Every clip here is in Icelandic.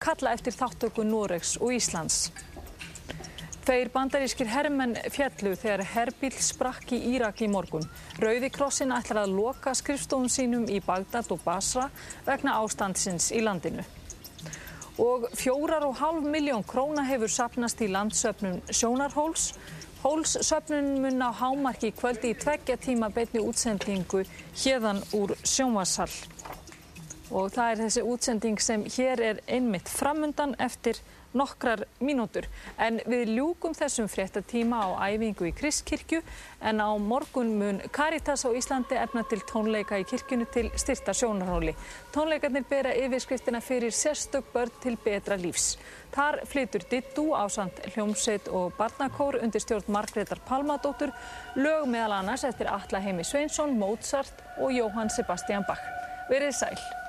kalla eftir þáttöku Noregs og Íslands. Tveir bandarískir herrmenn fjallu þegar herbíl sprakk í Írak í morgun. Rauði krossin ætlar að loka skrifstofun sínum í Bagdad og Basra vegna ástandsins í landinu. Og fjórar og hálf miljón króna hefur sapnast í landsöfnum Sjónarhóls. Hólssöfnun mun á hámarki kvöldi í tveggja tíma beitni útsendingu hérðan úr sjónvarsal. Og það er þessi útsending sem hér er einmitt framundan eftir nokkrar mínútur. En við ljúkum þessum fréttatíma á æfingu í Kristkirkju en á morgun mun Caritas á Íslandi efna til tónleika í kirkjunu til styrta sjónarhóli. Tónleikarnir bera yfirskriftina fyrir sérstök börn til betra lífs. Þar flytur Dittu á samt hljómsveit og barnakór undir stjórn Margreðar Palmadóttur, lög meðal annars eftir Alla Heimi Sveinsson, Mozart og Jóhann Sebastian Bach. Verið sæl.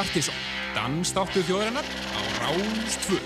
Partíson, dansdáttu þjóðarinnar á Ráðstvö.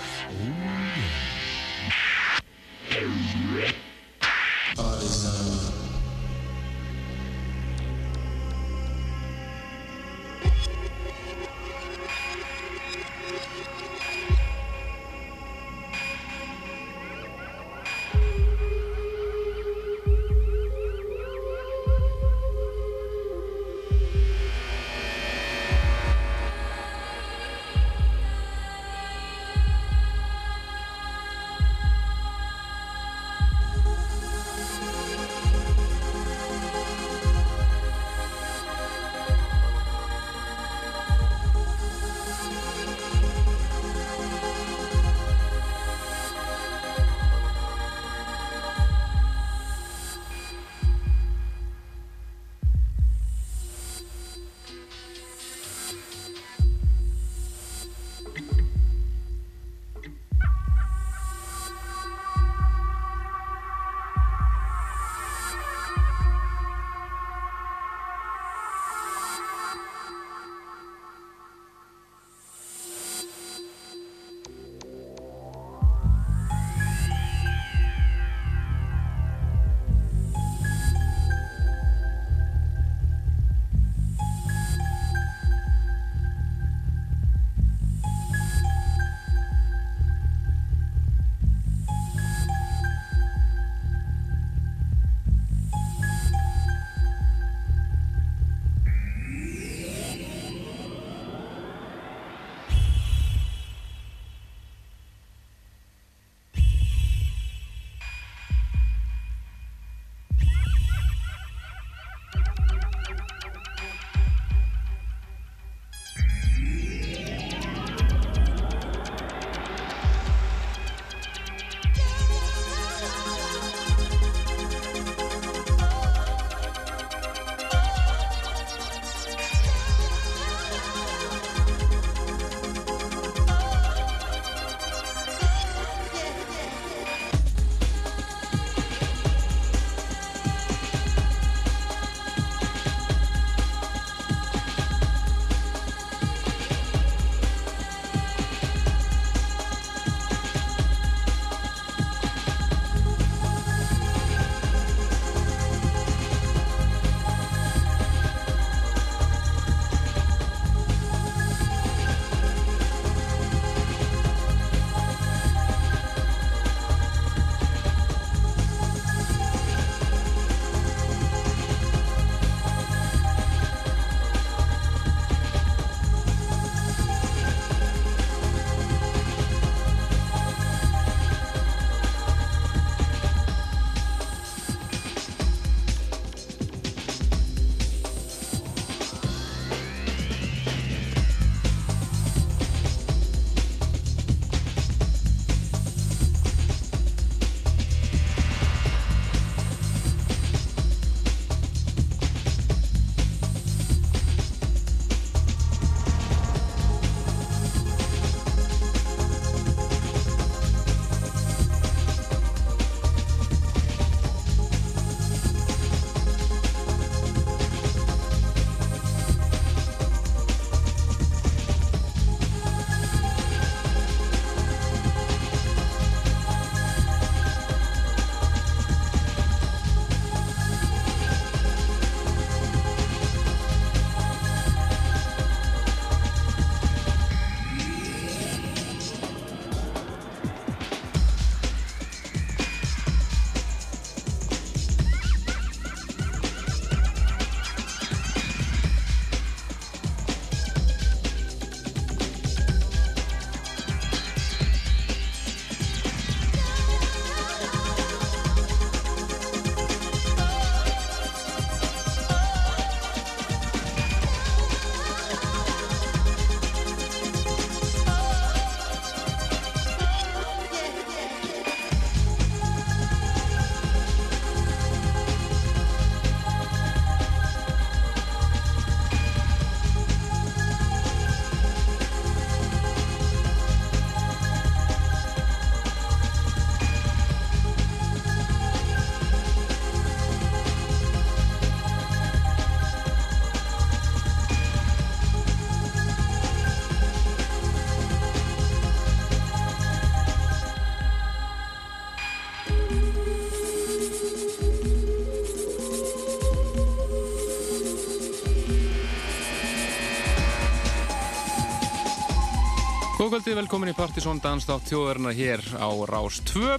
Góðkvöldið, velkomin í Partisón Danstátt þjóðarinnar hér á Rás 2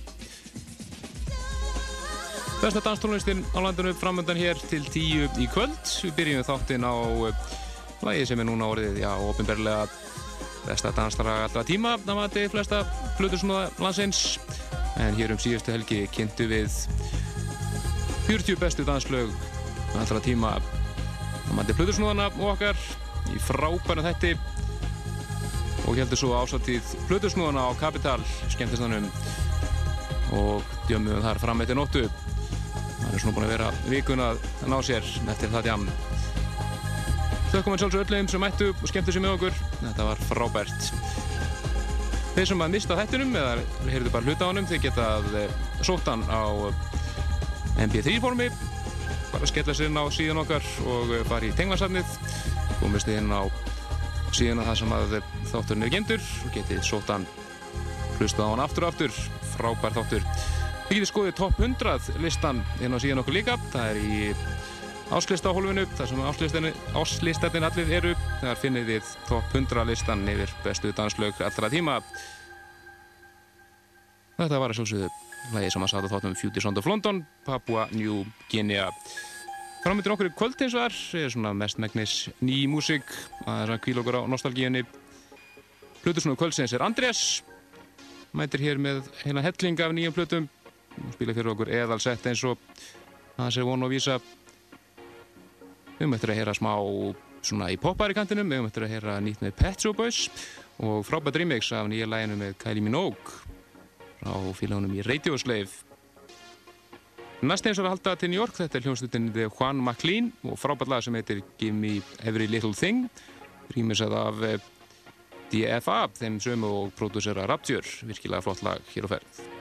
Besta danstónlistin á landinu framöndan hér til tíu í kvöld. Við byrjum þáttinn á uh, lagi sem er núna orðið, já, ofinberlega besta danstara allra tíma. Það mati flesta flutursnúða landsins. En hér um síðustu helgi kynntu við 40 bestu danslög allra tíma. Það mati flutursnúðana okkar í frábæna þetti og heldur svo ásattíð flutursnúðana á Kapital skemmtistanum og djömmum þar fram eittir nóttu. Það er svona búin að vera vikun að ná sér eftir það jam Þökkum við sjálfsög öllum sem mættu og skemmtu sér með okkur. Þetta var frábært. Þeir sem að mista þettunum eða heyrðu bara hluta á hannum þeir getað sótt hann á MP3 formi bara skella sér inn á síðan okkar og fara í tengvarsafnið komist inn á síðan að það sem að þátturinn er gemdur og getið sótt hann hlusta á hann aftur og aftur. Frábær þáttur. Við getum skoðið top 100 listan inn á síðan okkur líka. Það er í áslista á hólfinu þar sem áslistarnir allir eru. Þar finnir þið top 100 listan yfir bestu danslög allra tíma. Þetta var að sjálfsögðu lægi sem að sáta þáttum Future Sound of London Papua New Guinea. Framöndir okkur í kvöld eins og þar er svona mest megnis ný músík. Að það kvíl okkur á nostalgíunni Plutusnúðu kvöldsins er Andrés mætir hér með heila helling af nýjum plutum spila fyrir okkur eðalsett eins og það sé vonu að vísa. Við möttum að heyra smá svona í poppari kantinum, við möttum að heyra nýtt með Pet Shop Boys og frábært remix af nýja læginu með Kylie Minogue frá félagunum í Radio Slave Næst eins og við halda til New York, þetta er hljómslutin The Juan MacLean og frábært lag sem heitir Give Me Every Little Thing rýmisað af DFA, þeim sömu og pródúsera Rapture, virkilega flott lag hér á ferð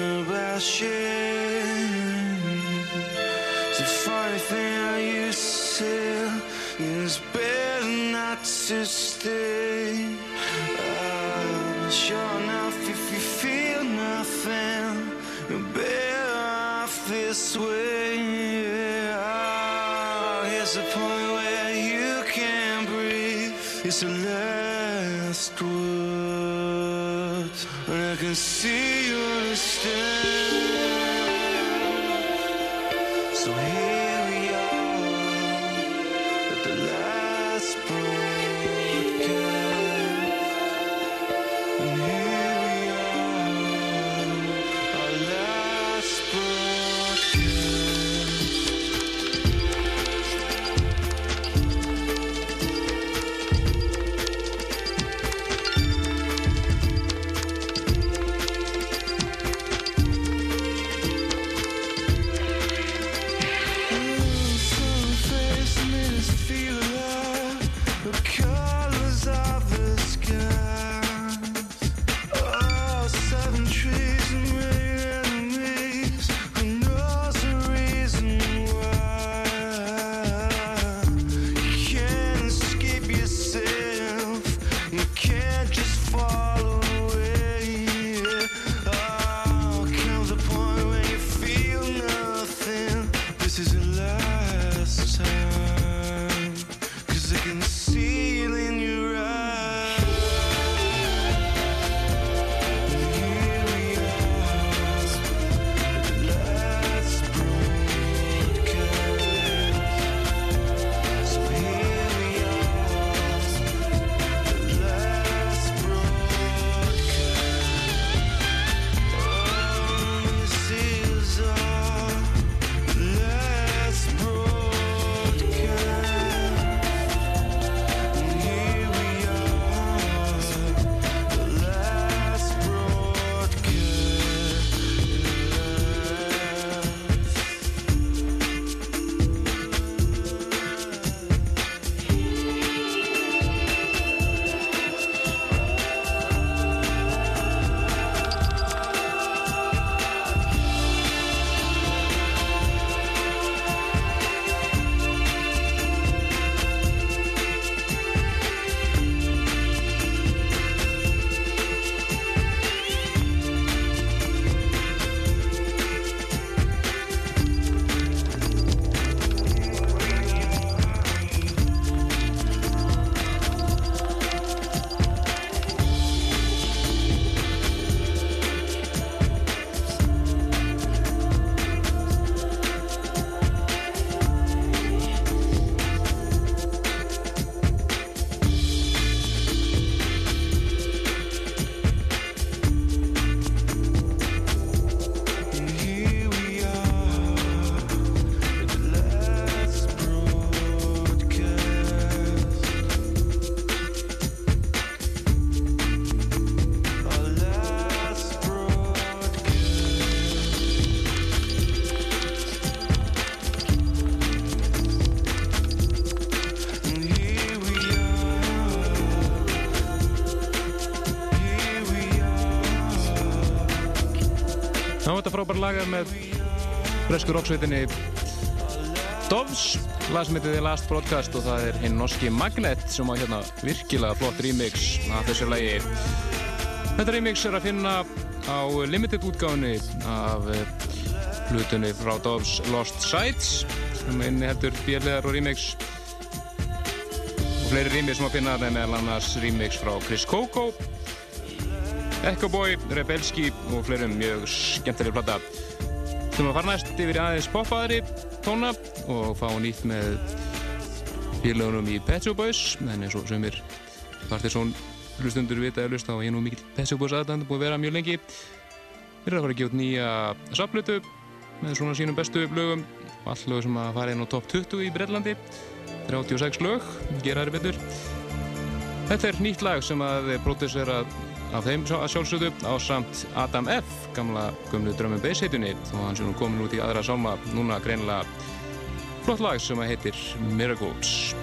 about sharing. A funny thing I used to say. It's better not to stay. Uh, sure enough, if you feel nothing, you're better off this way. Ah, here's the point where you can't breathe. It's the last word, and I can see you Frábæra laga með bresku rocksveitinni Doves, lag sem heitir The Last Broadcast og það er hinn norski Magnet sem á hérna virkilega flott remix af þessu lagi. Þetta remix er að finna á limited útgáfinni af eh, hlutunni frá Doves Lost Sights sem inni heldur björlegar og remix. Og fleiri remix sem að finna það er meðal annars remix frá Chris Coco Echo Boy, Rebelski og fleirum mjög skemmtileg plata. Þú maður fara næst yfir aðeins poppaðri tóna og fá nýtt með félagunum í Pet Shop Boys en eins og sömur Partiðsson hlustundur vita eða hlusta og ég nú mikill Pet Shop Boys aðdænd búið að vera mjög lengi. Við erum að fara að gefa út nýja saplutu með svona sínum bestu lögum og all lög sem að fara inn á top 20 í Breitlandi 36 lög, gera þær betur Þetta er nýtt lag sem að pródusera af þeim að sjálfsögðu á samt Adam F. gamla gömlu drömmum beisheitunni og hann sem nú komin út í aðra sálma núna greinilega flott lag sem að heitir Miracles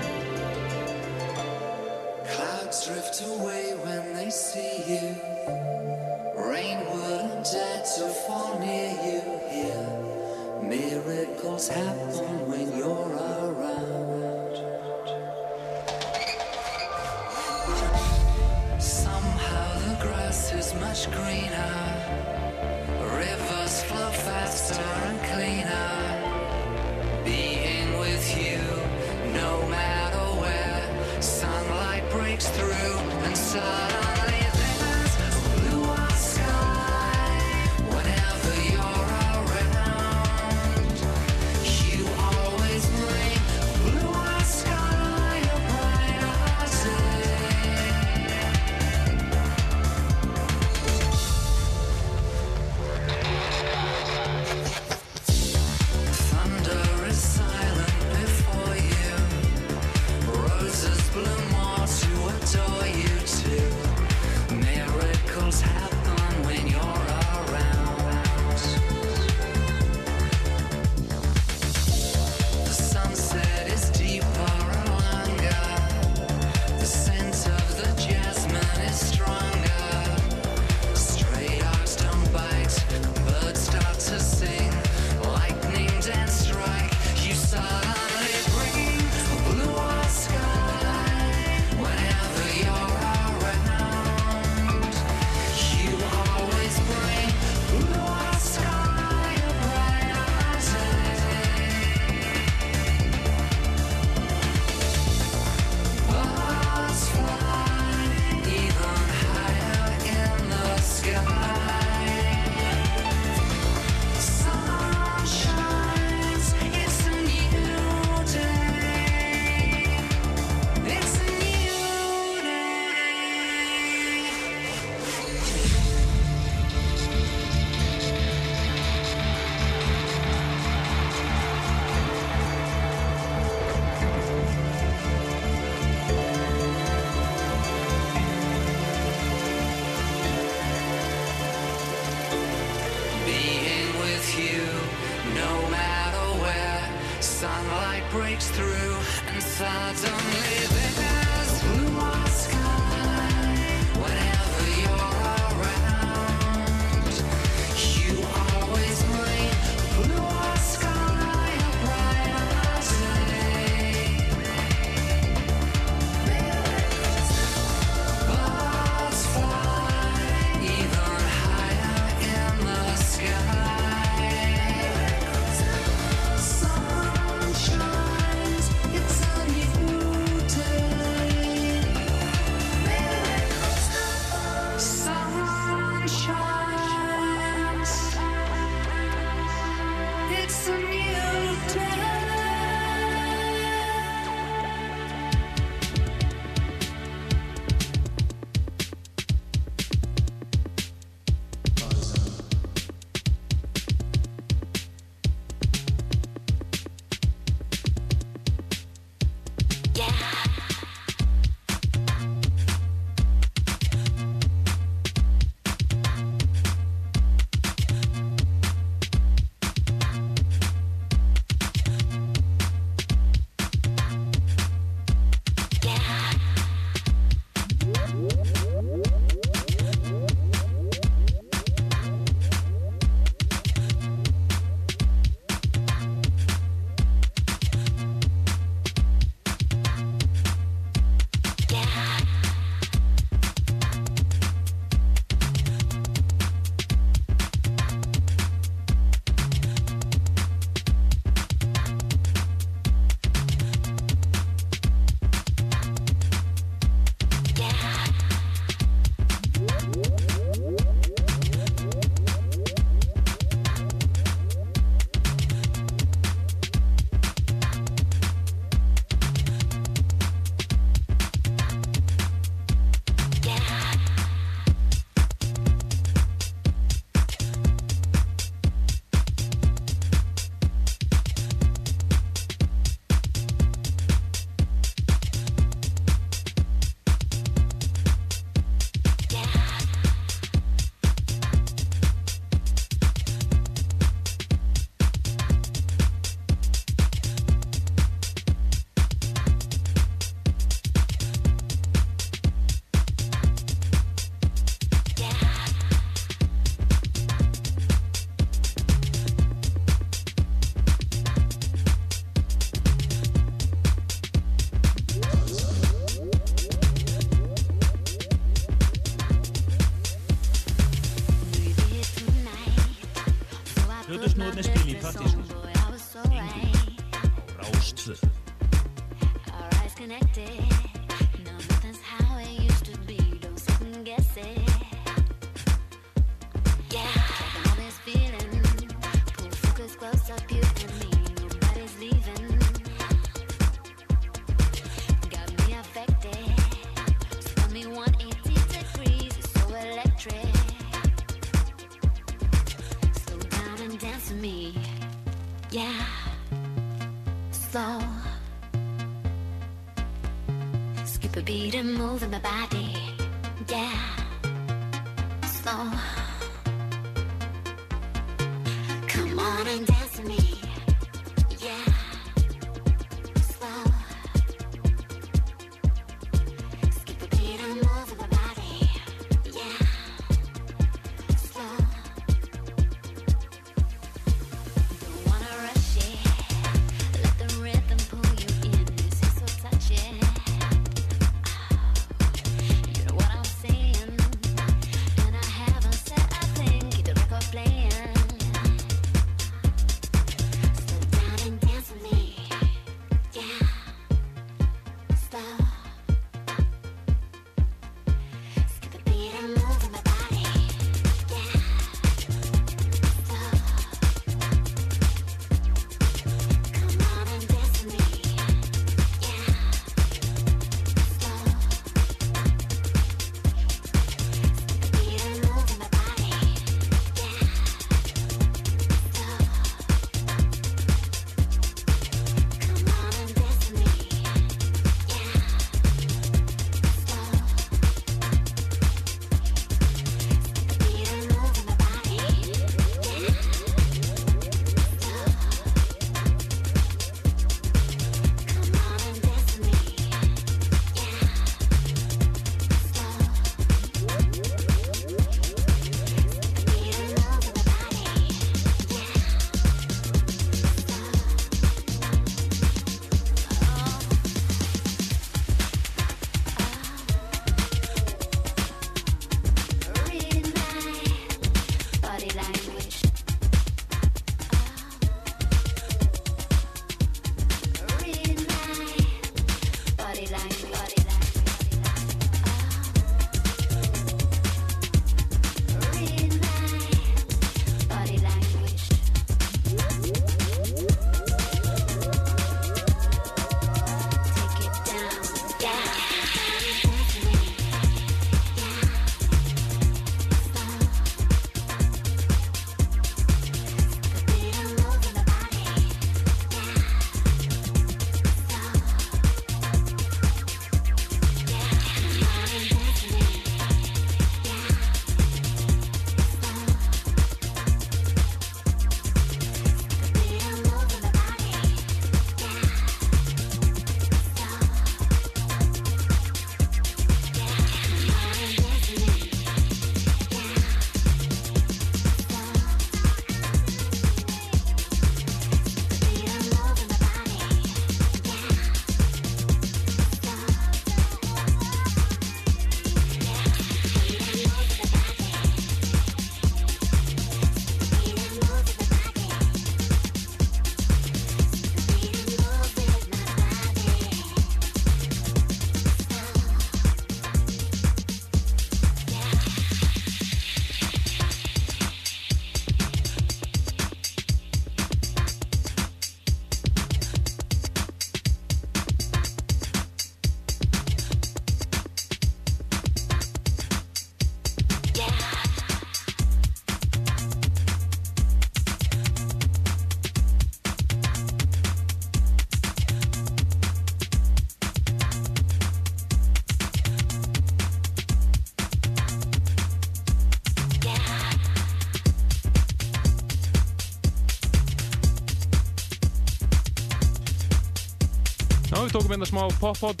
Já, við tókum einna smá pop-pop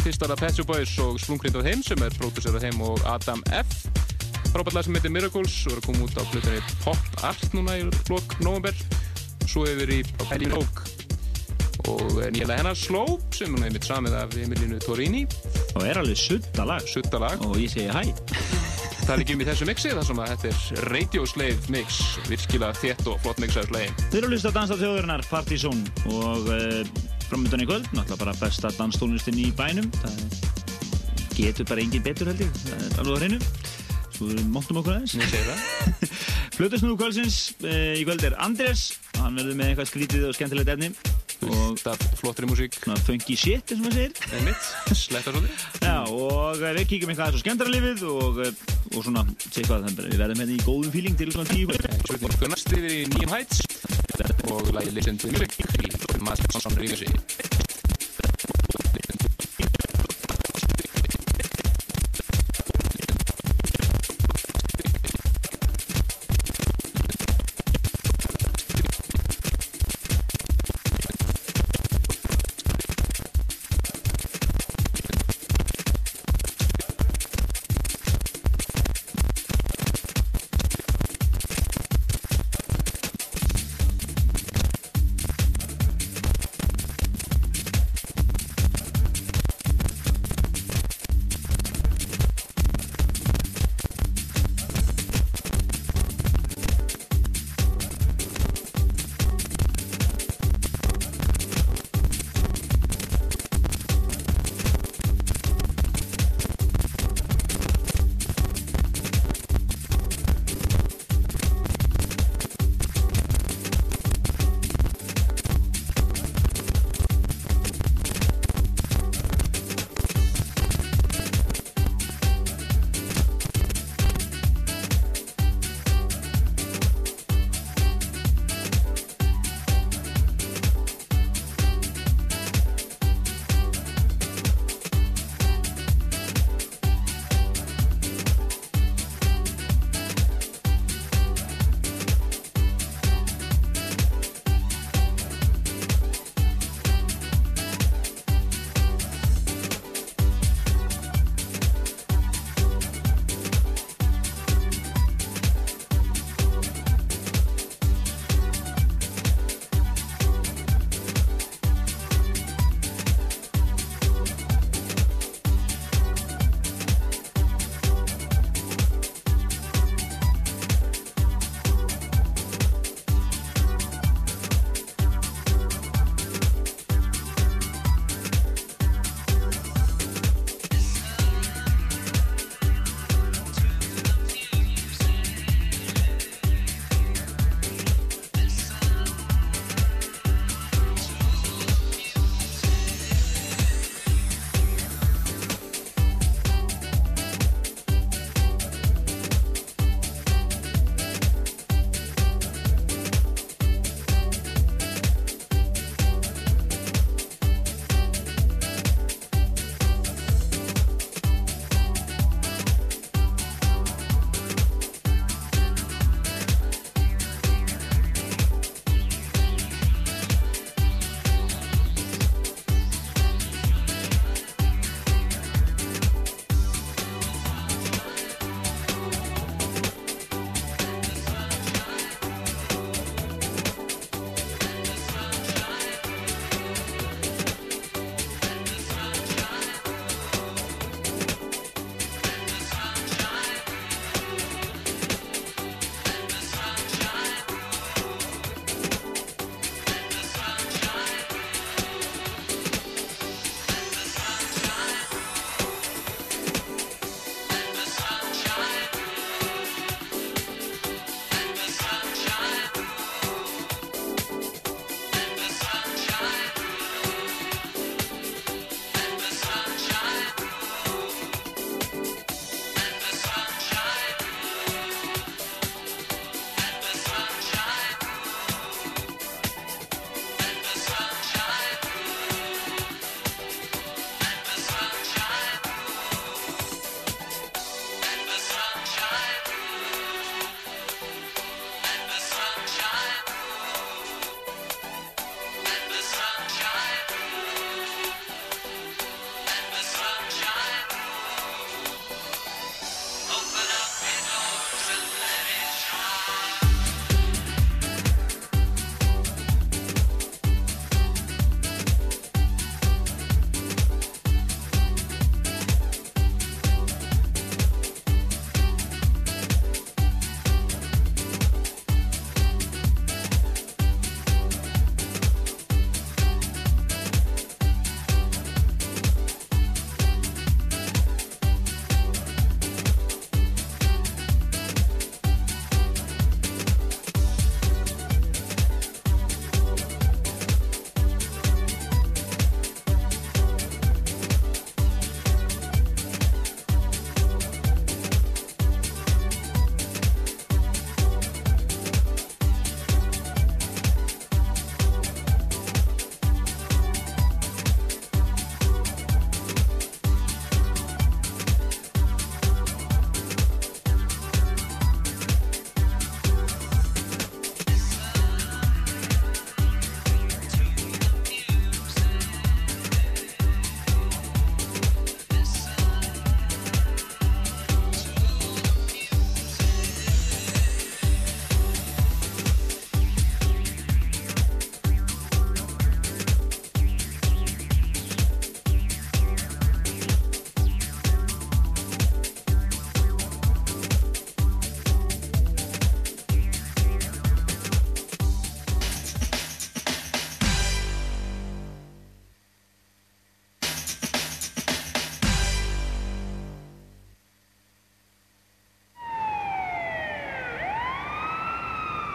Fyrst var það Pet Shop Boys og Splunkrindað Heim sem er pródusserað Heim og Adam F. Frábært lag sem heitir Miracles og er að koma út á flutinni Pop Art núna í lok november Svo hefur við í Penny Rogue og nýjalega hennar Slope sem hún hefði samið af Emilinu Torini. Og er alveg sutta lag. Suttalag og ég segi hæ. Það er ekki um í þessu mixi þar sem að þetta er Radio Slave mix. Virkilega þétt og flott mix af slegin Þeir eru að hlusta að dansa þjóðurinnar Partizón og uh, framöndan í kvöld, náttúrulega bara besta danstónlistin í bænum. Það getur bara engin betur held ég, það er alveg á hreinu. Svo móttum okkur aðeins. Flutusnúðu kvöldsins e, í kvöld er Andrés, hann verður með eitthvað skrítið og skemmtilegt efni. Og flottri músík. funky shit, eins og maður segir. Já, og eh, við kíkjum eitthvað aðeins á skemmtaralífið og, eh, og svona, hvað, að við verðum hérna í góðum fíling til svona tíu við næst yfir í Nýjum Heights og lagi Listen to Music í Master Johnson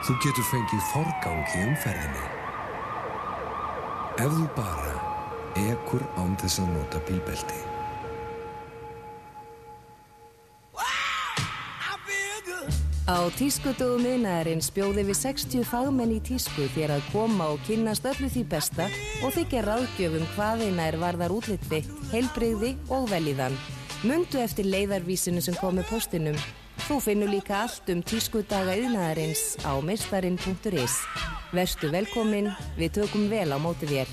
Þú getur fengið forgang í umferðinni. Ef þú bara ekur án þess að nota bílbelti. Á tískudögum miðnaðarins bjóði við 60 fagmenn í tísku þér að koma og kynnast öllu því besta og þykja ráðgjöfum hvað eina er varðar útlitfi, heilbrigði og velíðan. Mundu eftir leiðarvísinu sem kom með postinum. Þú finnur líka allt um tískudaga yðnaðarins á meistarin.is. Verstu velkomin, við tökum vel á móti þér.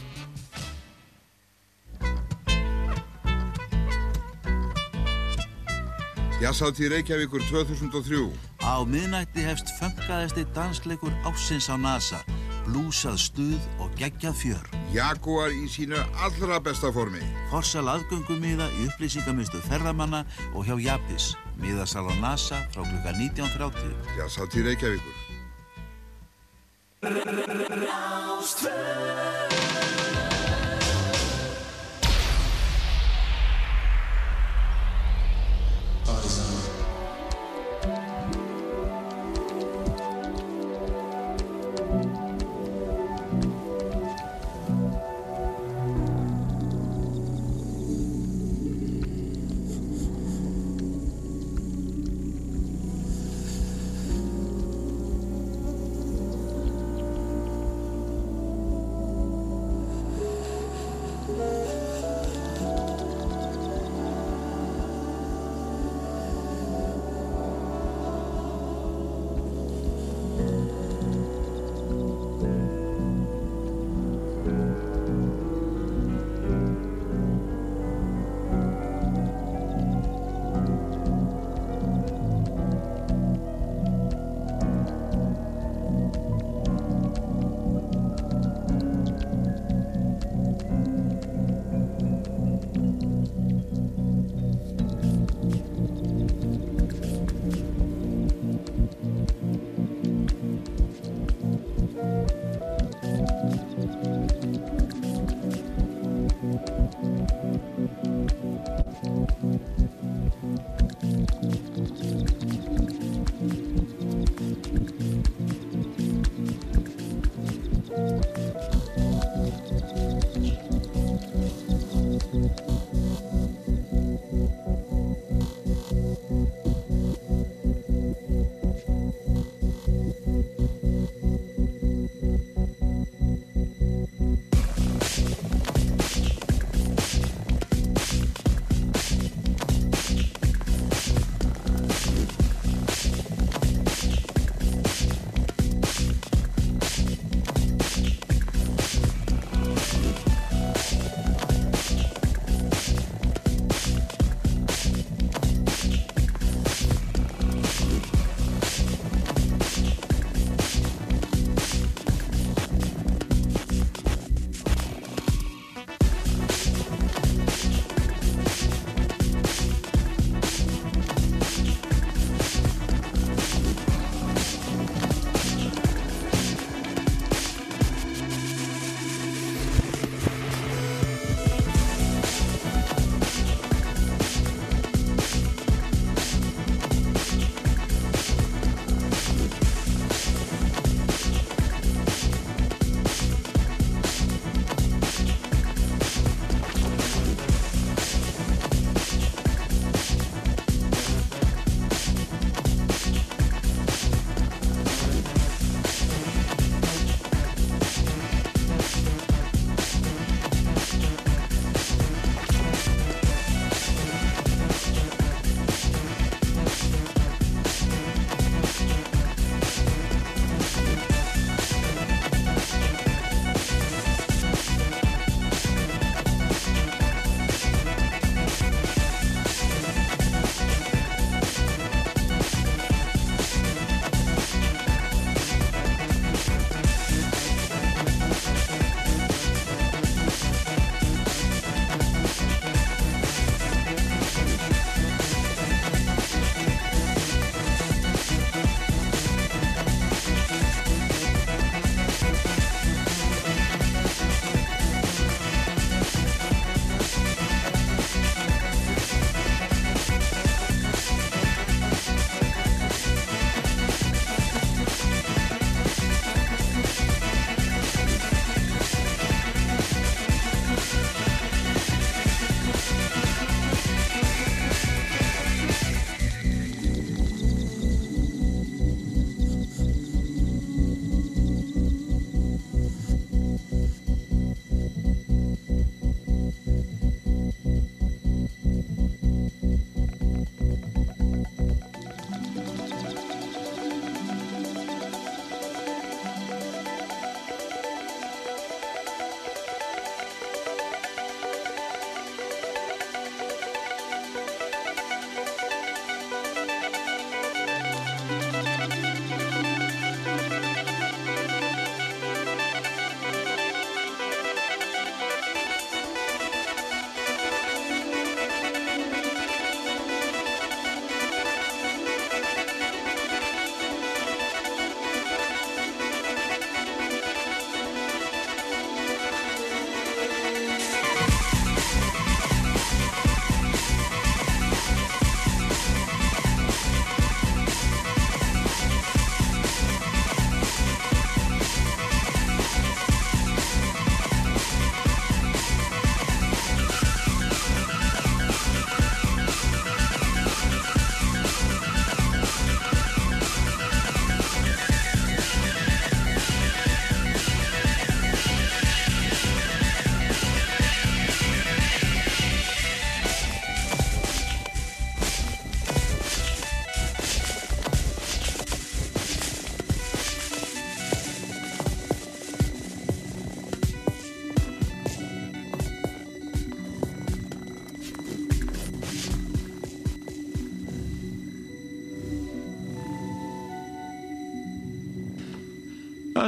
Jazzhátti Reykjavíkur 2003 Á miðnætti hefst fönkaðasti dansleikur ásins á NASA, blúsað stuð og geggjað fjör. Jaguar í sínu allra besta formi Forsal aðgöngumiða í upplýsingamistu ferðamanna og hjá Japis miðasal á NASA frá klukka 19.30. Já, sátt í Reykjavíkur. Ráðstvöð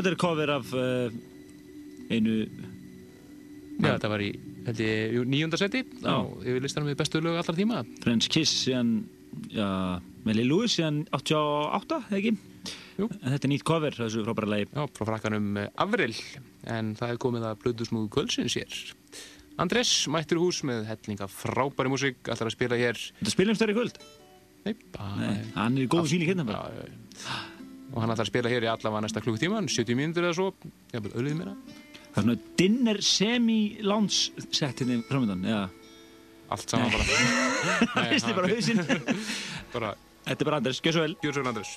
þetta er cover af uh, einu Já, þetta var í, held ég, seti á yfir listanum við bestu lög allra tíma. French Kiss síðan, já, með Lil Louis síðan 88, eða ekki? Jú. En þetta er nýtt cover, þessu frábæra lagi. Já, frá frakkanum eh, Avril, en það er komið að blöðusmúðu kvöldsins hér. Andrés mættur í hús með hellinga frábæri músík, ætlar að spila hér. Þetta spilum stærri kvöld? Nei, bara... Nei, hann er í góðu fíli hérna bara. Og hann ætlar að spila hér í allavega næsta klukktíman, 70 mínútur eða svo, vil auðvitað mér Það er svona dinner semi-lounge settinni framöndan, já. Allt saman bara. Það veistu bara hausinn. bara... Þetta er bara Andrés, gjör svo vel. Gjör svo vel, Andrés.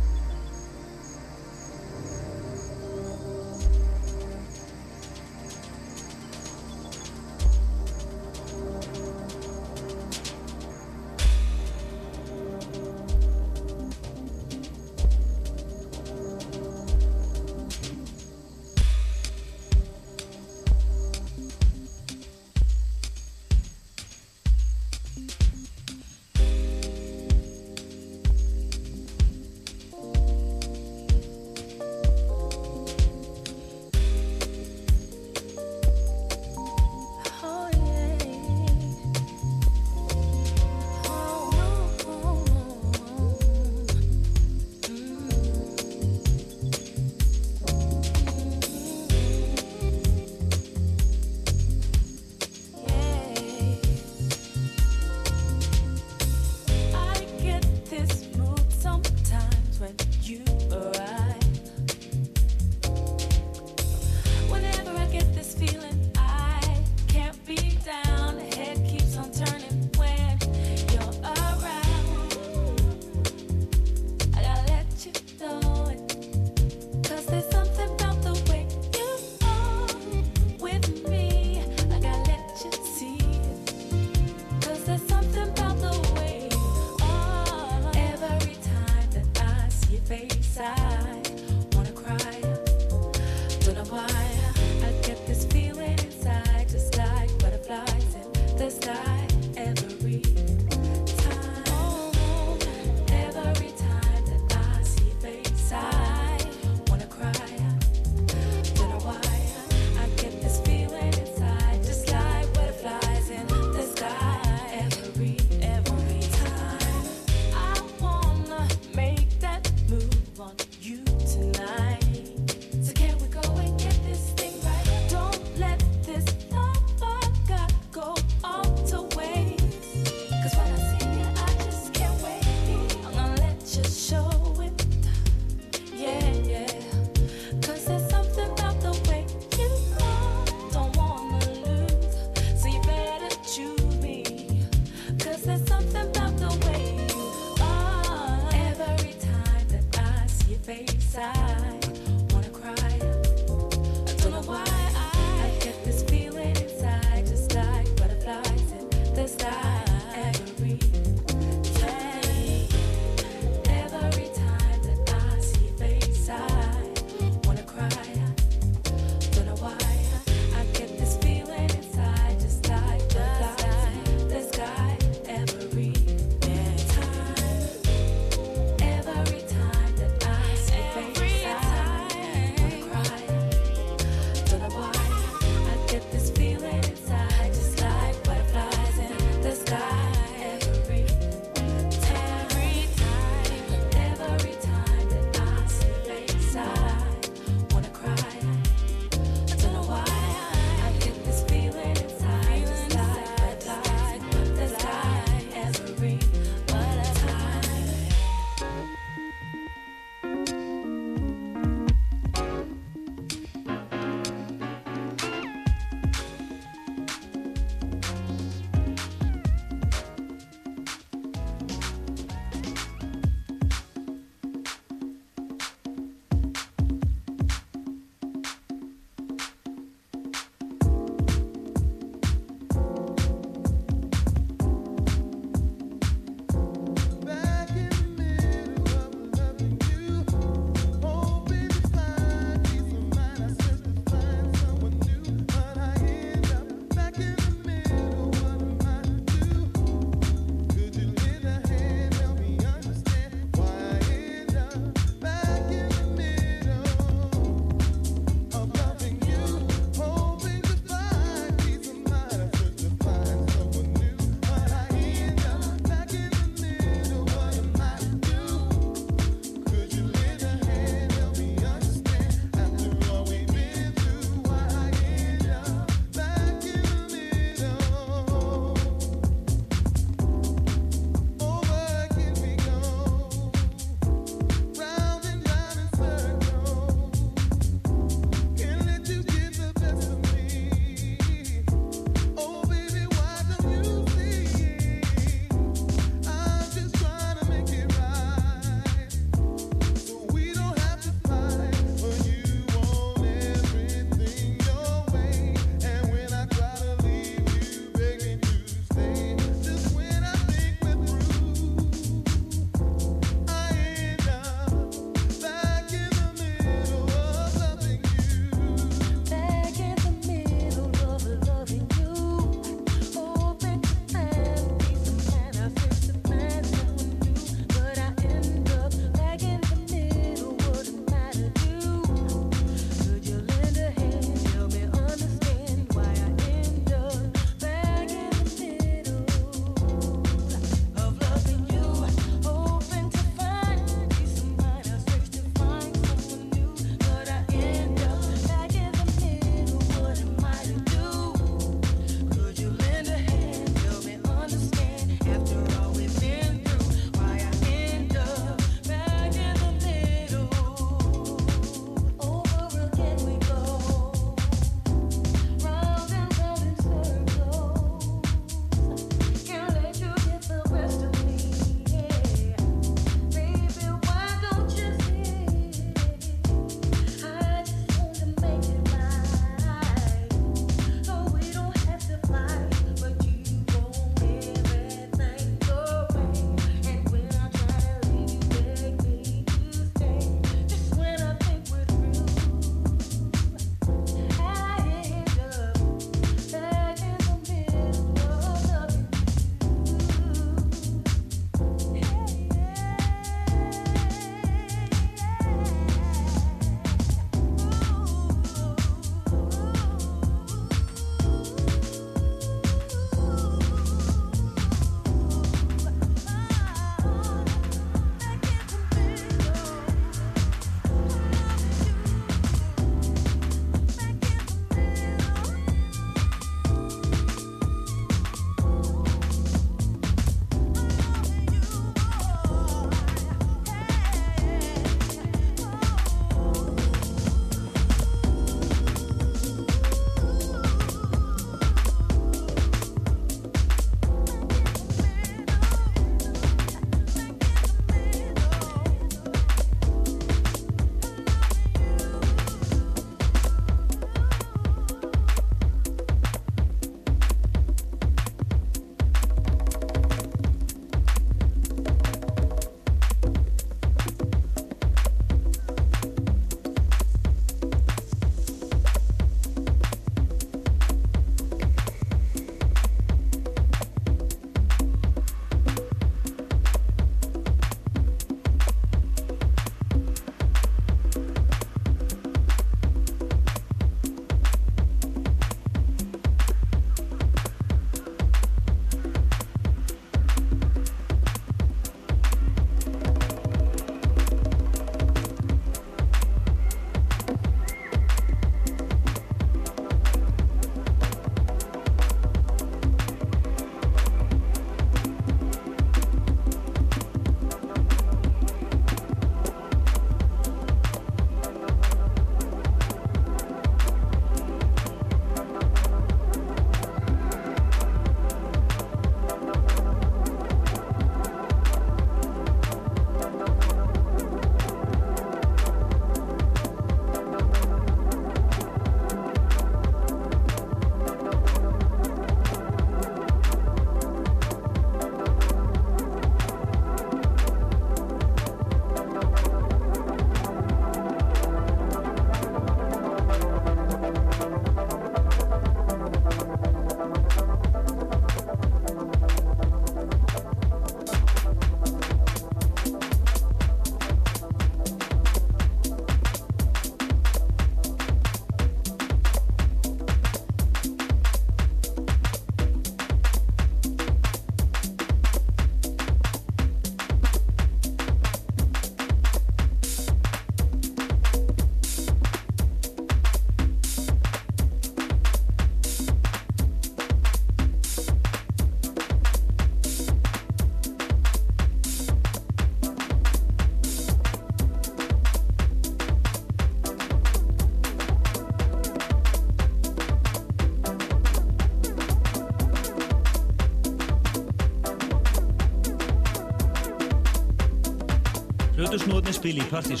Einfluss nur den Spielpartys.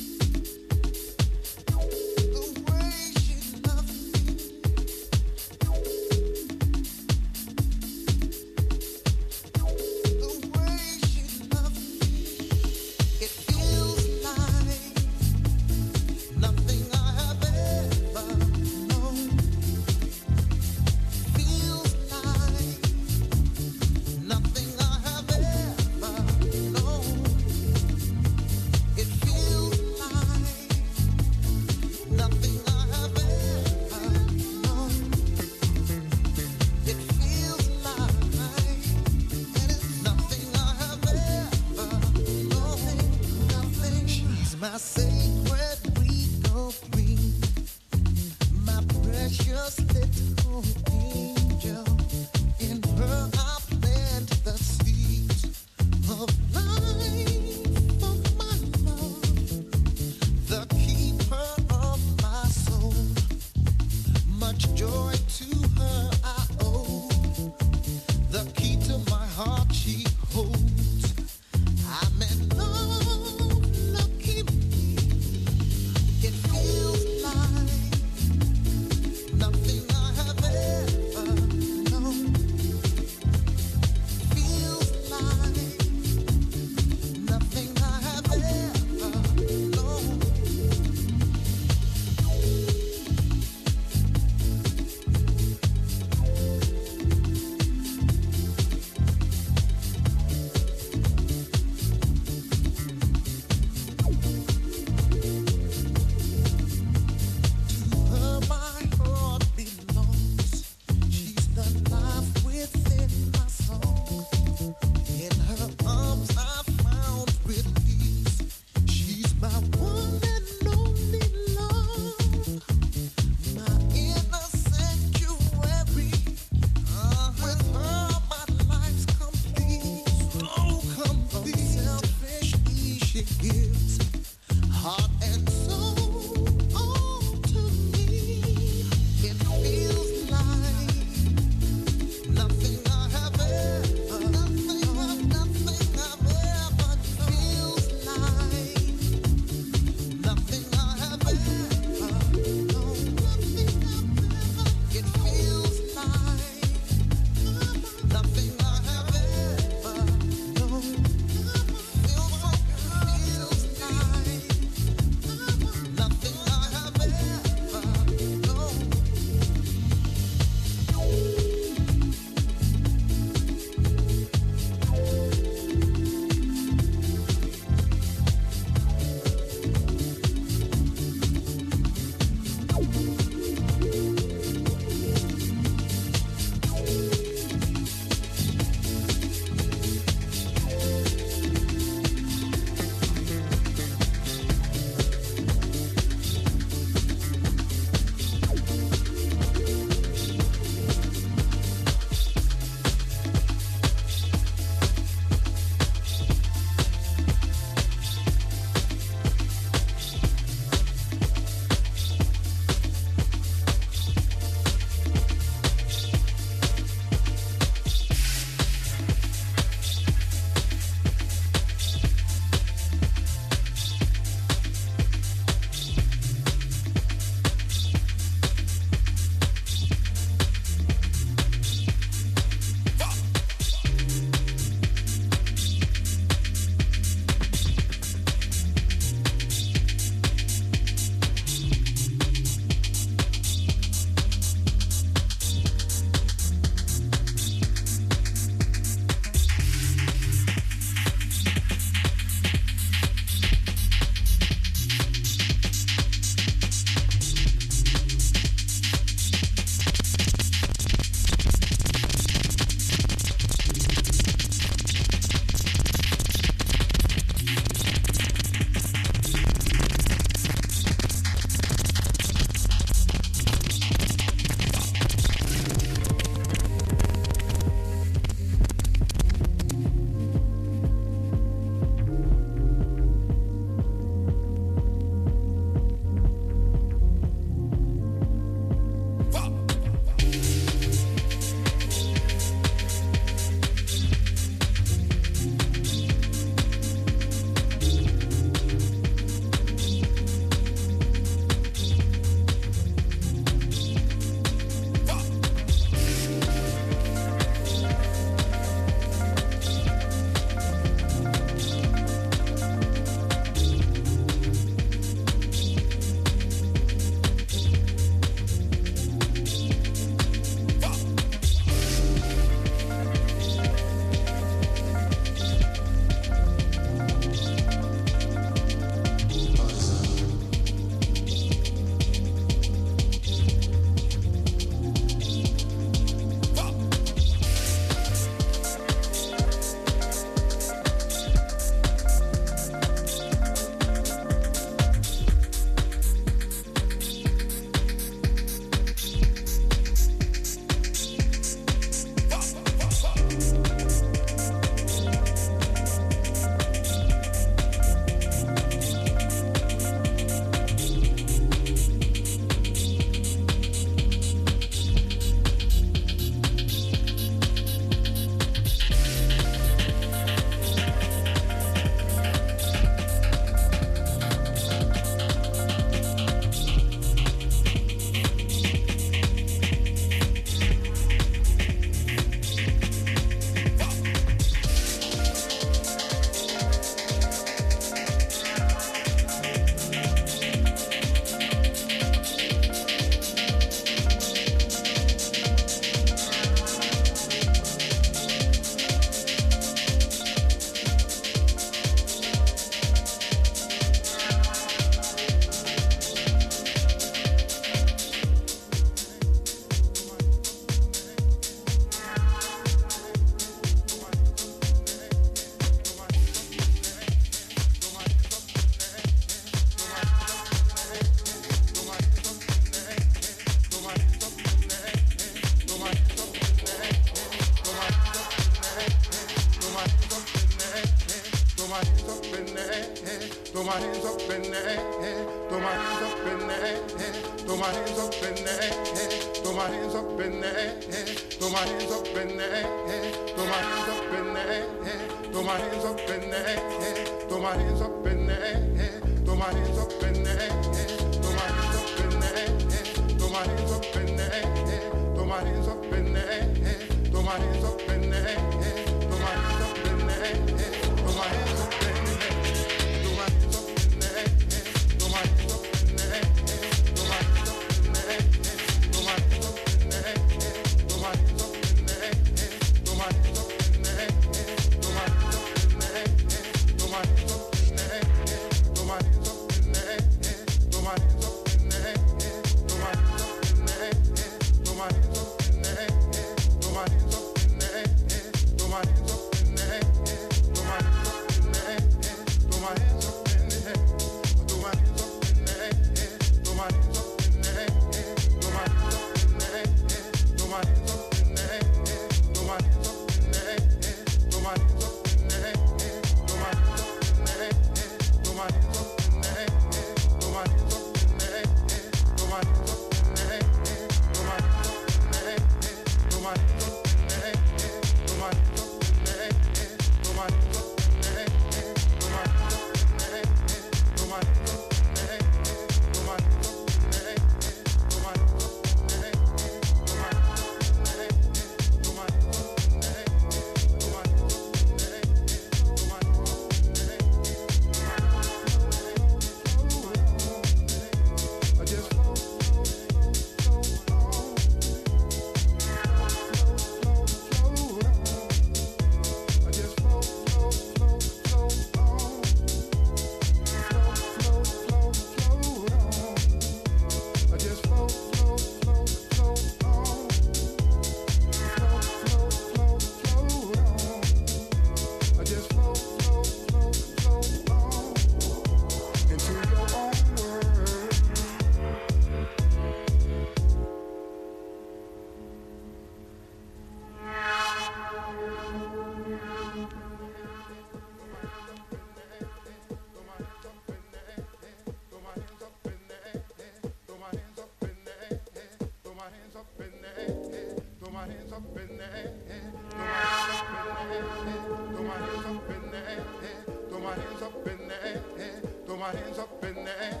my hands up in the air,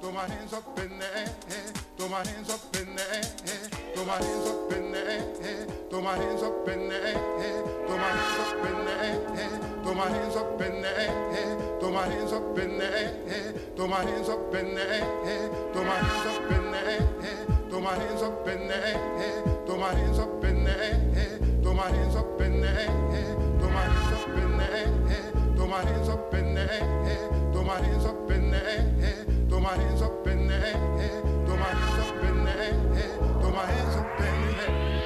throw my hands up in the air, throw my hands up in the air, throw my hands up in the air, throw my hands up in the air, throw my hands up in the air, throw my hands up in the air, throw my hands up in the air, throw my hands up in the air, throw my hands up in the air, throw my hands up in the air, throw my hands up in the air, throw my hands up in the air, throw my hands throw my hands up in the air, throw my hands up in the air, throw my hands up in the air, throw my hands up in the air, throw my hands up in the air.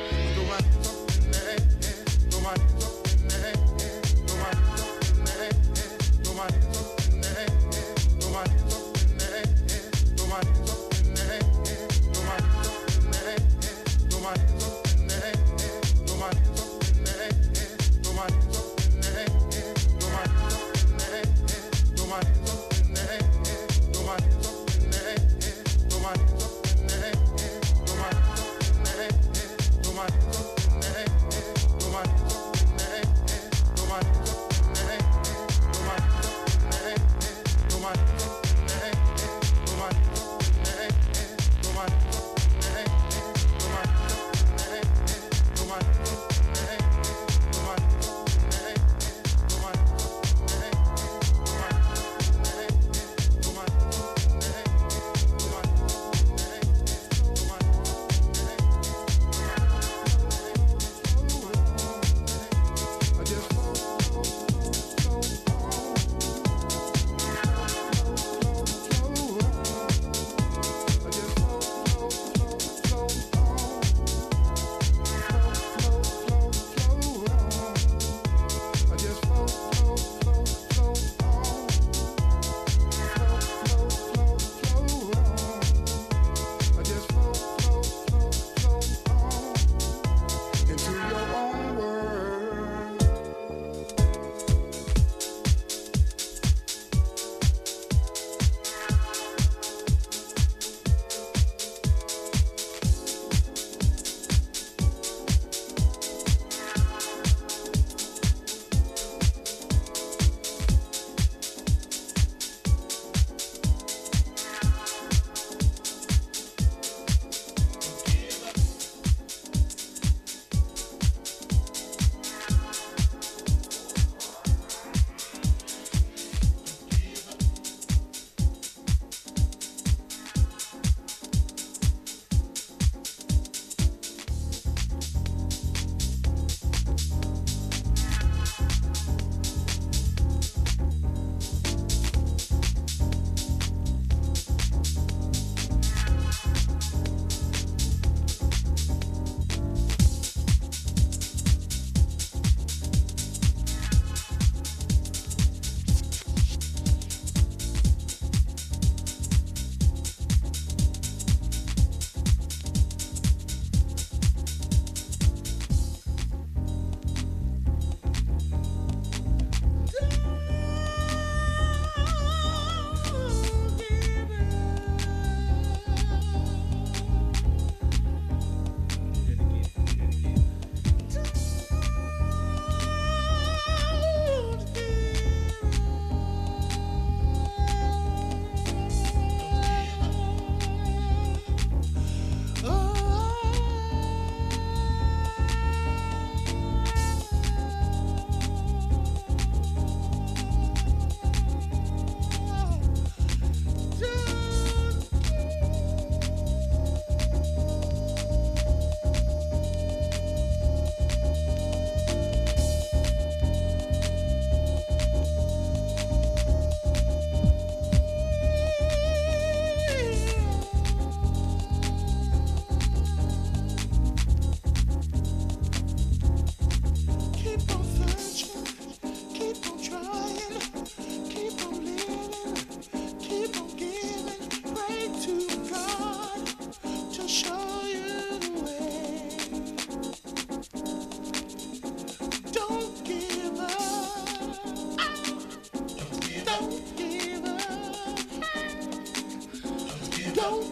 don't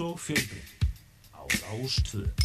og fjölbreytt á Rástvö.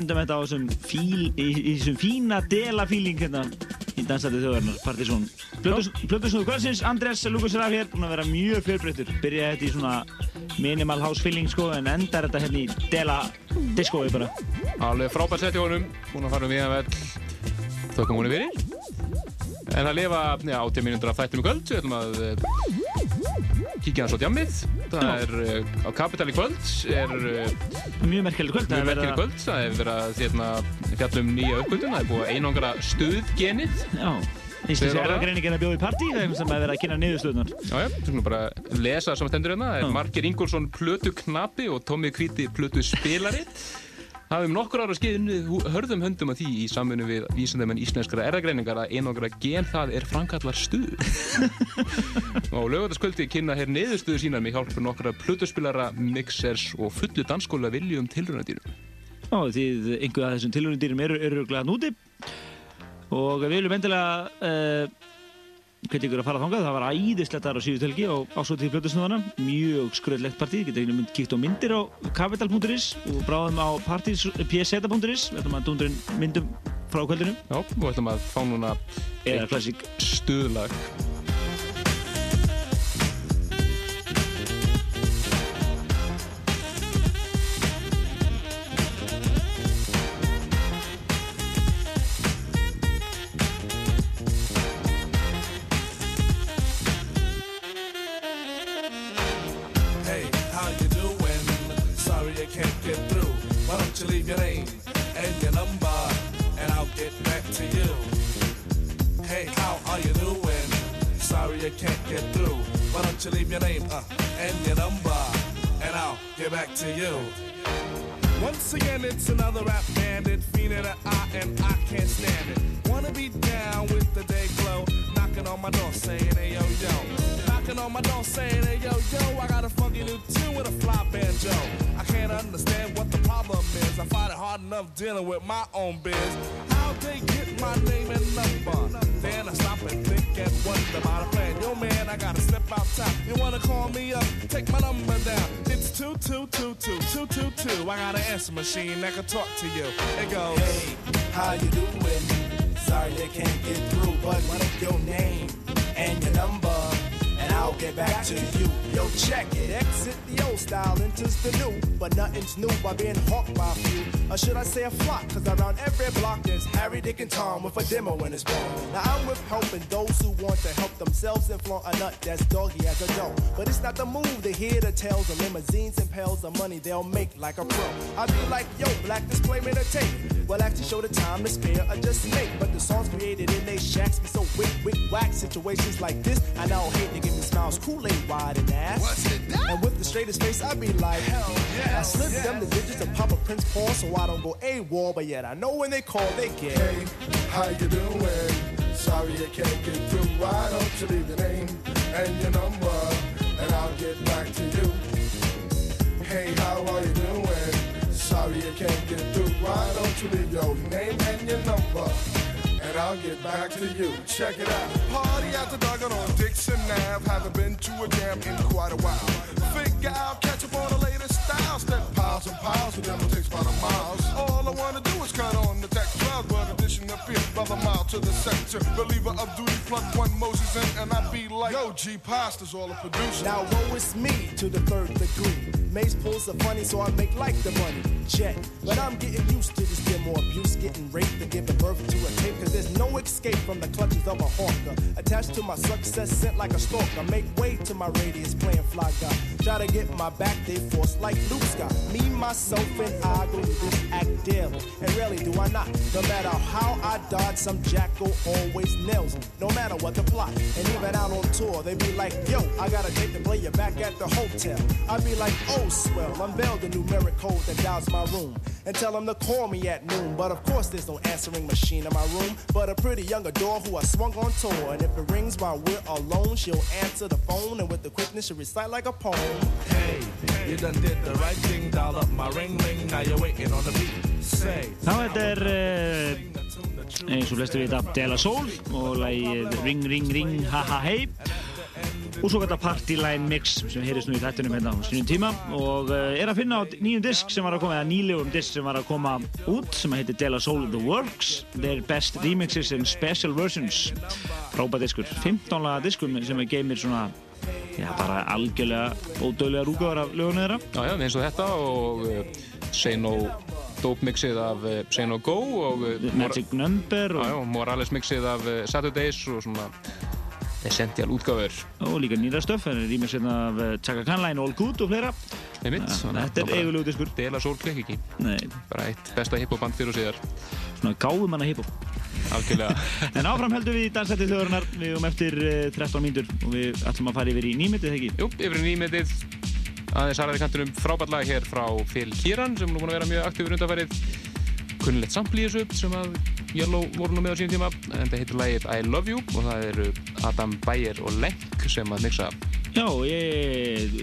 Endum þetta á þessum fíl, í, í þessum fína dela fíling hérna í dansætið þjóðarinnar, Partizón. Plötusnúðu kvöldsins, Andrés Lukas Raf hér, búinn að vera mjög fjölbreyttur. Byrjaði þetta í svona minimal house feeling sko, en endar þetta hérna í dela diskói bara. Alveg frábært sett í honum, búinn að fara um viðan vel. Þökkum hún er verið. En að lifa já, 80 mínútur af þættum í kvöld, við ætlum að eh, kíkja hans á djammið. Það er eh, á Kapital í kvöld, er eh, Mjög merkilegt kvöld. mjög merkilegt kvöld. Það hefur verið að hérna, fjalla um nýja uppgötun, það er búið að einangra stuðgenið. Já. Íslenski erðagreiningin að bjóða í partí, það er sem að vera að kynna niðurstöðunar. Já, já, þú skulum bara lesa það sem stendur hérna. Það er Markir Ingolson plötu knapi og Tommi Kvíti plötu spilari. Hafum nokkur ára skeið unnið hú- hörðum höndum að því í samfunnu við vísindamenn íslenskara erðagreiningar að einangra gen það er frankallar stuð. og lögataskvöldi kynna hér niðurstöðu sínar með hjálpur nokkra plötuspilara, mixers og fullu danskóla viljum tilrunadýrum. Já, því einhverja af þessum tilhörnundýrum eru, glæða núti og við viljum endilega uh, hvernig ykkur að fara þangað, það var æðislegt þar á síðust helgi og ásótið plötusnúðana mjög skröðlegt partí, getur einhvern veginn kíkt á myndir á capital.is og bráðum á partys.pseta.is við ætlum að dundurinn myndum frá kvöldinu. Já, og við ætlum að fá núna eitt stuðlag you leave your name uh, and your number, and I'll get back to you. Once again, it's another rap bandit, fiending an eye, and I can't stand it. Wanna be down with the day glow, knocking on my door saying, hey yo yo. Knocking on my door saying, hey yo yo, I got a funky new tune with a fly banjo. I can't understand what the problem is. I find it hard enough dealing with my own biz. How they get my name and number? Then I stop and think and wonder about a plan. Yo man, I gotta step outside. You wanna call me up? Take my number down. It's two, two, two, two, two, two, two. I got an answer machine that can talk to you. It goes, Hey, how you doing? Sorry I can't get through, but what is your name and your number? I'll get back to you. Yo, check it. Exit the old style, enters the new. But nothing's new by being hawked by a few. Or should I say a flock? Cause around every block there's Harry, Dick, and Tom with a demo in his palm. Now I'm with helping those who want to help themselves and flaunt a nut that's doggy as a dough. But it's not the move to hear the tales of limousines and pails of money they'll make like a pro. I be like, yo, black display a tape. Well, actually show the time to spare or just make. But the songs created in they shacks be so wick, wick, whack. Situations like this, I now hate to give me smiles, Kool-Aid wide and ass. What's it And with the straightest face, I be like, hell yeah. I slip them the digits of Papa Prince Paul so I don't go AWOL, but yet I know when they call, they get. Hey, how you doing? Sorry I can't get through. Why don't you leave your name and your number, and I'll get back to you. Hey, how are you doing? Sorry I can't get through. Why don't you leave your name and your number? I'll get back to you. Check it out. Party at the Duggan on Dixon Ave. Haven't been to a jam in quite a while. Figure out, catch up on the latest style. Step piles and piles of it takes about a mile. All I wanna do brother mile to the sector. Believer of duty, plug one Moses in, and I be like, Yo, G Pasta's all the producer. Now woe is me to the third degree. Mace pulls the funny, so I make like the money. Jet. But I'm getting used to this demo abuse, getting raped and giving birth to a tape. Cause there's no escape from the clutches of a hawker. Attached to my success, sent like a stalker. Make way to my radius, playing fly guy. Try to get my back, they force like Luke Scott. Me, myself, and I go to this act daily. And really do I not. No matter how I dodge, some jackal always nails me. No matter what the plot. And even out on tour, they be like, yo, I got a date to play you back at the hotel. I be like, oh, swell, unveil the numeric code that dials my room. And tell them to call me at noon. But of course, there's no answering machine in my room. But a pretty young adore who I swung on tour. And if it rings while we're alone, she'll answer the phone. And with the quickness, she'll recite like a poem. hey, you done did the right thing, dial up my ring ring, now you're waiting on the beat. Say, Já, þetta er uh, eins og flestir vita De La Soul og lagið Ring Ring Ring Ha Ha Hey. Og svo gæta Party Line Mix sem heyrðist nú í þættunum hérna á sínum tíma. Og uh, er að finna á nýjum disk sem var að koma, eða nýlegum disk sem var að koma út sem heitir De La Soul The Works. Their Best Remixes and Special Versions. Frábæð diskur, 15 laga diskur sem er geymir svona já, bara algjörlega ódöðlega rúkaðar af lögunum þeirra. Já, já, eins og þetta og uh, Say No Dope mixið af uh, Say No Go og uh, Magic Number og, já, Morales mixið af uh, Saturdays og svona Essential útgáfur. Og líka nýra stöf, það er rýmur sérna af Chaka Khan Line, All Good og fleira. Einmitt, þannig að Þetta er eigulegu diskur. Dela klikk ekki? Nei. Bara eitt besta hiphop band fyrir og síðar. Svona gáðum hana hiphop. Algjörlega. En áfram heldum við í dansætti þjóðarinnar. Við erum eftir uh, 13 mínútur og við ætlum að fara yfir í nýmitið, ekki? Jú, yfir í nýmitið aðeins aðraði kantunum frábært lag hér frá Phil Kieran sem er búin að vera mjög aktífur undanfærið kunnilegt sampl í þessu sem að Yellow voru nú með á sínum tíma en þetta heitir lagið I Love You og það eru Adam Beyer og Lenk sem að mixa Já, ég,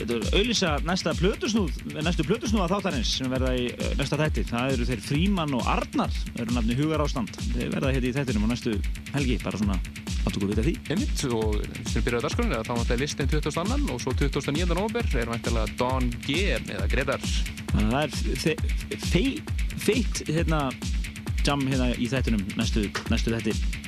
þetta er auðlýsa næsta plötusnúð, næstu plötusnúða þáttarins sem verða í uh, næsta þætti. Það eru þeir Fríman og Arnar, eru nafni Hugar Ástand. Þeir verða hérna í þættinum á næstu helgi, bara svona áttu okkur vita því. Einmitt og sem byrjaði að dagskrunni þá vantar listin 20. og svo 29. november er vantilega Don G eða Gretar Þannig að það er fe- fe- feitt hérna jam hérna í þættinum næstu, næstu þætti.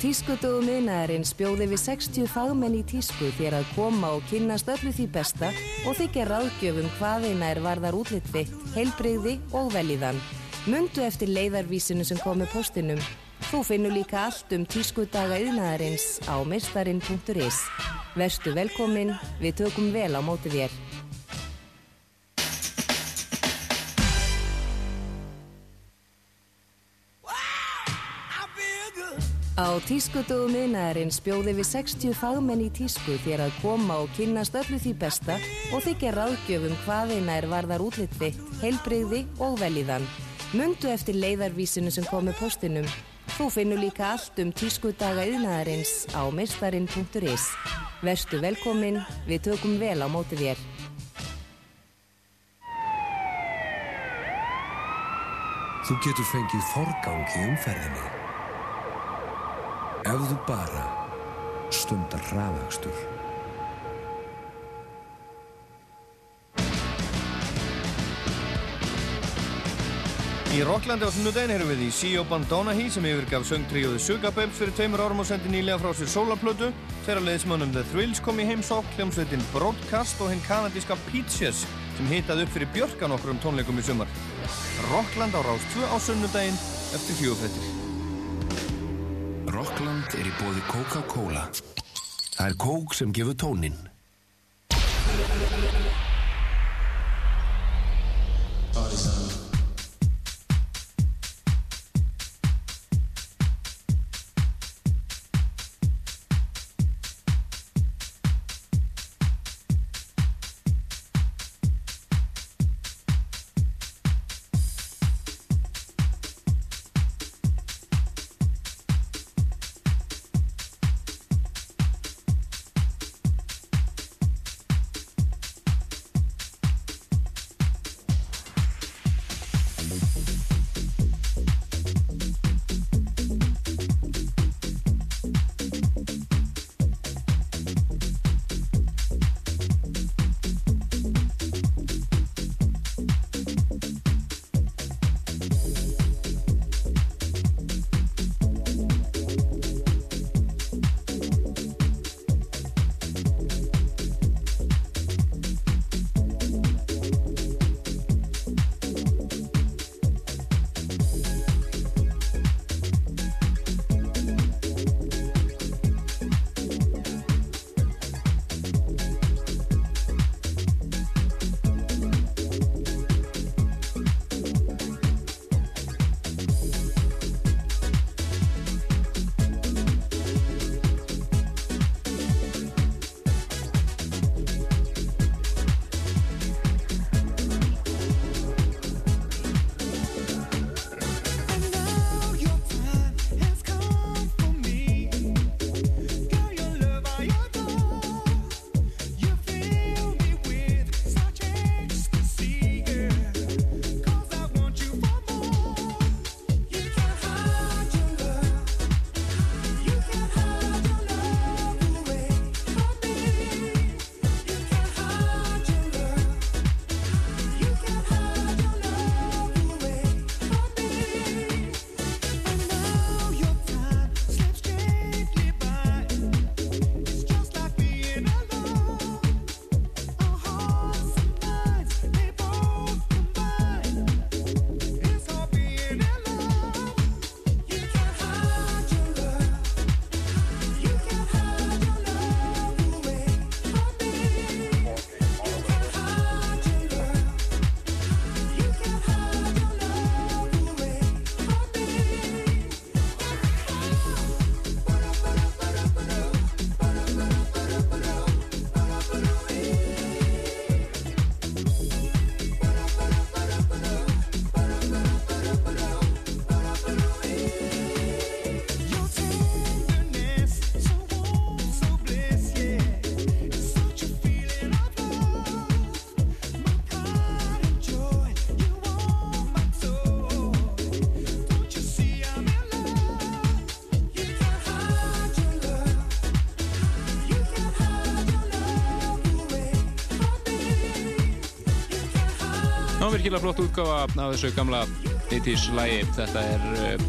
Á tískudögum yðnaðarins bjóði við 60 fagmenn í tísku þér að koma og kynnast öllu því besta og þykja ráðgjöfum hvað eina er varðar útlitt þitt, heilbrigði og velíðan. Mundu eftir leiðarvísinu sem kom með postinum. Þú finnur líka allt um tískudaga yðnaðarins á meistarin.is. Verstu velkomin, við tökum vel á móti þér. Á tískudögum yðnaðarins bjóði við 60 fagmenn í tísku þér að koma og kynnast öllu því besta og þykja ráðgjöfum hvað eina er varðar útlitt þitt, heilbrigði og velíðan. Mundu eftir leiðarvísinu sem kom með postinum. Þú finnur líka allt um tískudaga yðnaðarins á meistarin.is. Verstu velkomin, við tökum vel á móti þér. Þú getur fengið forgang í umferðinni. Ef þú bara stundar hraðakstur. Í Rocklandi á sunnudaginn erum við í Sio Bandonahy sem yfirgaf söngtríóðu Sugababes fyrir tveimur árum og sendi nýlega frá sér sólaplötu. Þeirra leiðismönnum The Thrills kom í heimsók, hljómsveitin Broadcast og hinn kanadíska Peaches sem hitað upp fyrir björkan okkur um tónleikum í sumar. Rockland á Rás 2 á sunnudaginn eftir fjóðfettir. Rockland er í bóði Coca-Cola. Það er kók sem gefur tónin. Það virkilega flott útgáfa af þessu gamla 80s lægi. Þetta er uh,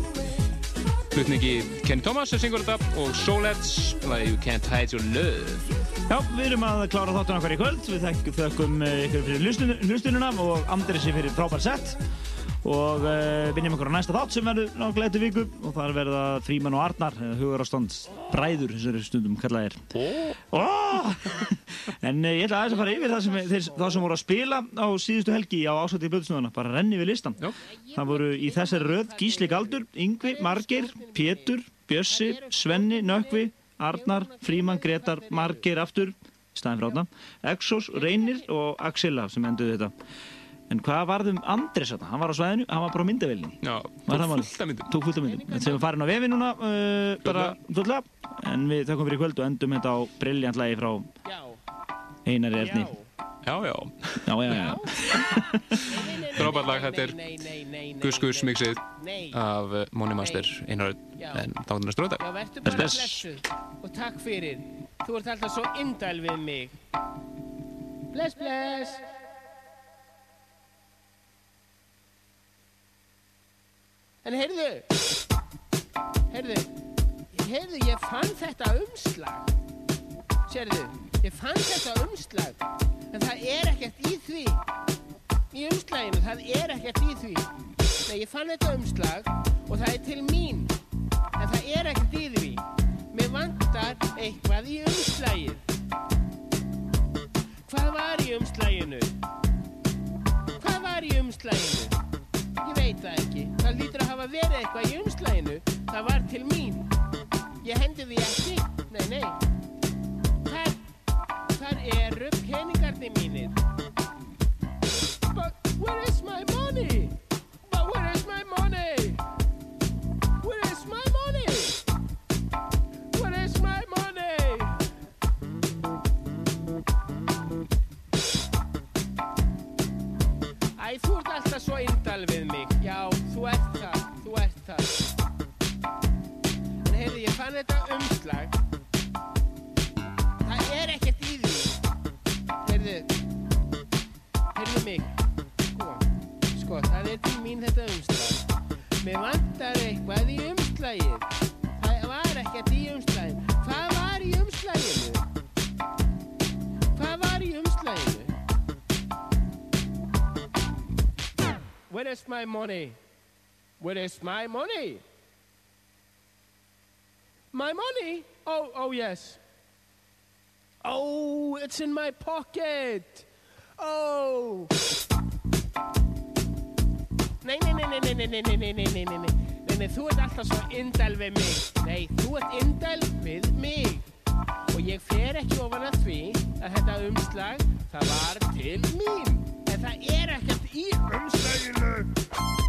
flutningi Kenny Thomas sem syngur þetta og Solettes, You Can't Hide Your Love. Já, við erum að klára þáttun okkar í kvöld. Við þekkum, eh, ykkur fyrir hlustun, hlustununa og Andresi fyrir frábær sett. Og uh, vinnjum okkur á næsta þátt sem verður náttúrulega eftir viku og þar verða Fríman og Arnar, eða hugar ástand bræður, þessari stundum kallað er. Oh! en uh, ég ætla aðeins að fara yfir það sem, þeir, það sem voru að spila á síðustu helgi á ásvætti í blöðsnöðuna, bara renni við listan. Já. Það voru í þessari röð Gísli Galdur, Yngvi, Margeir, Pétur, Bjössi, Svenni, Nökkvi, Arnar, Fríman, Gretar, Margeir aftur, staðin fyrir átna, Exos, Reynir og Axilla sem enduðu þetta. En hvað varðum Andres þetta? Hann var á svæðinu, hann var bara á myndavelinni. Já, tók fullt af myndum. Tók fullt af myndum. Þetta sem er farin á vefi núna, uh, bara fulla. En við þakkum fyrir í kvöld og endum þetta á brilljant lagi frá Einari Erni. Já, já. Já, já, já. Frábært lag, þetta er Gus Gus mixið af uh, Money Master Einar en næstu röða. Já, verður bara blessuð og takk fyrir. Þú ert alltaf svo indæl við mig. Bless, bless. En heyrðu, heyrðu, heyrðu, ég fann þetta umslag. Sérðu, ég fann þetta umslag, en það er ekkert í því. Í umslaginu, það er ekkert í því. Nei, ég fann þetta umslag og það er til mín, en það er ekkert í því. Mér vantar eitthvað í umslagið. Hvað var í umslaginu? Hvað var í umslaginu? Ég veit það ekki. Það lítur að hafa verið eitthvað í umslaginu. Það var til mín. Ég hendi því ekki. Nei, nei. Þar, þar eru peningarnir mínir. But where is my money? But where is my money? Where is my money? Where is my money? Æ, þú ert alltaf svo indal við mig. Umslag. Það er ekkert í því. Heyrðu, heyrðu mig. Sko, sko, það er til mín þetta umslag. Mér vantar eitthvað í umslagið. Það var ekkert í umslagið. Hvað var í umslaginu? Hvað var í umslaginu? Where is my money? Where is my money? My money? Oh, oh yes. Oh, it's in my pocket. Oh. Nei, nei, nei, nei, nei, nei, nei, nei, nei, nei, nei, nei, nei, nei, þú ert alltaf svo indæl við mig. Nei, þú ert indæl við mig. Og ég fer ekki ofan að því að þetta umslag, það var til mín. En það er ekkert í umslaginu.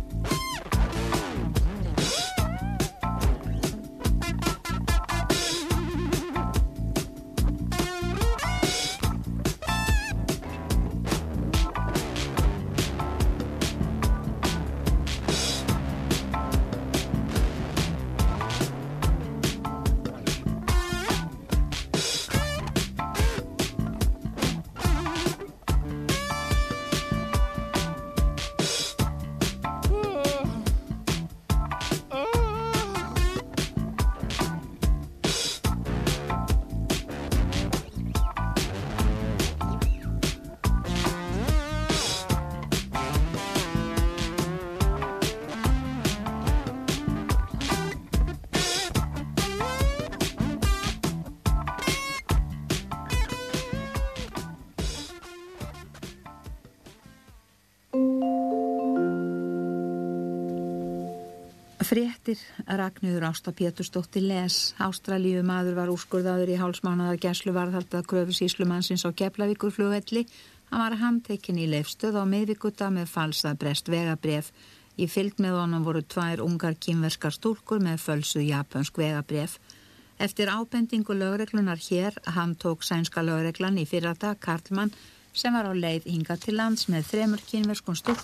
Fréttir Ragnhjóður Ásta Pétursdóttir les Ástralíu maður var úrskurðaður í hálsmánaðar gæslu varðhaldað kröfu síslumannsins á Keflavíkur flugvelli. Hann var handtekinn í leifstöð á miðvikuta með falsað brest vegabref. Í fylg með honum voru tvær ungar kynverskar stúlkur með fölsuð japansk vegabref. Eftir ábendingu lögreglunar hér, hann tók sænska lögreglan í fyrrata Karlmann sem var á leið hinga til lands með þremur kynverskun stúlkum